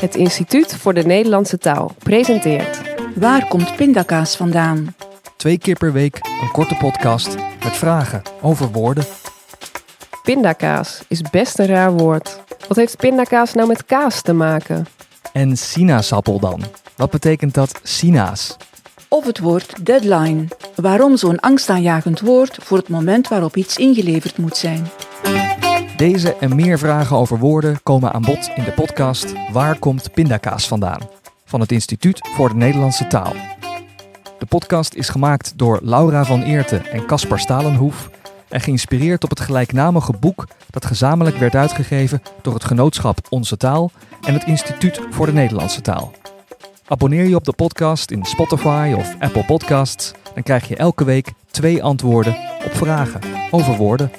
Het Instituut voor de Nederlandse Taal presenteert Waar komt pindakaas vandaan? Twee keer per week een korte podcast met vragen over woorden. Pindakaas is best een raar woord. Wat heeft pindakaas nou met kaas te maken? En sinaasappel dan? Wat betekent dat sinaas? Of het woord deadline. Waarom zo'n angstaanjagend woord voor het moment waarop iets ingeleverd moet zijn? Deze en meer vragen over woorden komen aan bod in de podcast Waar komt pindakaas vandaan? van het Instituut voor de Nederlandse Taal. De podcast is gemaakt door Laura van Eerten en Caspar Stalenhoef en geïnspireerd op het gelijknamige boek dat gezamenlijk werd uitgegeven door het genootschap Onze Taal en het Instituut voor de Nederlandse Taal. Abonneer je op de podcast in Spotify of Apple Podcasts, dan krijg je elke week twee antwoorden op vragen over woorden.